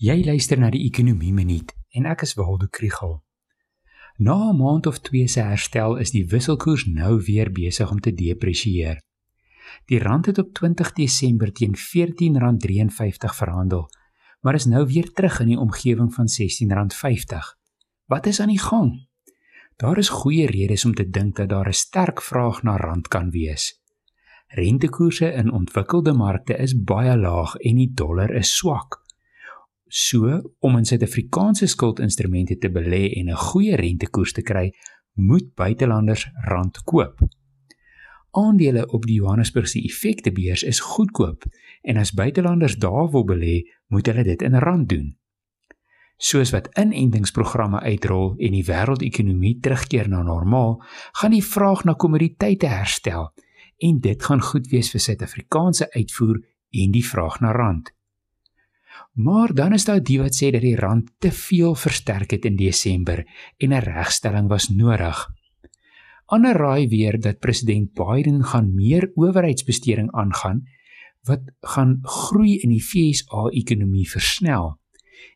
Jy luister na die Ekonomie Minuut en ek is Waldo Krugel. Na 'n maand of 2 se herstel is die wisselkoers nou weer besig om te depresieer. Die rand het op 20 Desember teen R14.53 verhandel, maar is nou weer terug in die omgewing van R16.50. Wat is aan die gang? Daar is goeie redes om te dink dat daar 'n sterk vraag na rand kan wees. Rentekoerse in ontwikkelde markte is baie laag en die dollar is swak. So, om in Suid-Afrikaanse skuldinstrumente te belê en 'n goeie rentekoers te kry, moet buitelanders rand koop. Aandele op die Johannesburgse effektebeurs is goedkoop en as buitelanders daar wil belê, moet hulle dit in rand doen. Soos wat inentingsprogramme uitrol en die wêreldekonomie terugkeer na normaal, gaan die vraag na kommoditeite herstel en dit gaan goed wees vir Suid-Afrikaanse uitvoer en die vraag na rand. Maar dan is daar die wat sê dat die rand te veel versterk het in Desember en 'n regstelling was nodig. Ander raai weer dat president Biden gaan meer owerheidsbesteding aangaan wat gaan groei in die FSA-ekonomie versnel.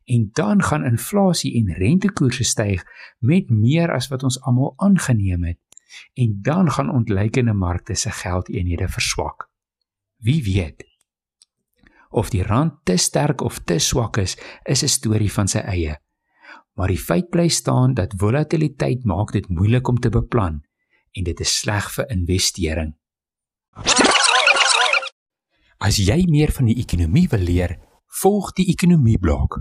En dan gaan inflasie en rentekoerse styg met meer as wat ons almal aangeneem het. En dan gaan ontleikende markte se geldeenhede verswak. Wie weet? Of die rand te sterk of te swak is, is 'n storie van sy eie. Maar die feit bly staan dat volatiliteit maak dit moeilik om te beplan en dit is sleg vir investering. As jy meer van die ekonomie wil leer, volg die ekonomie blok.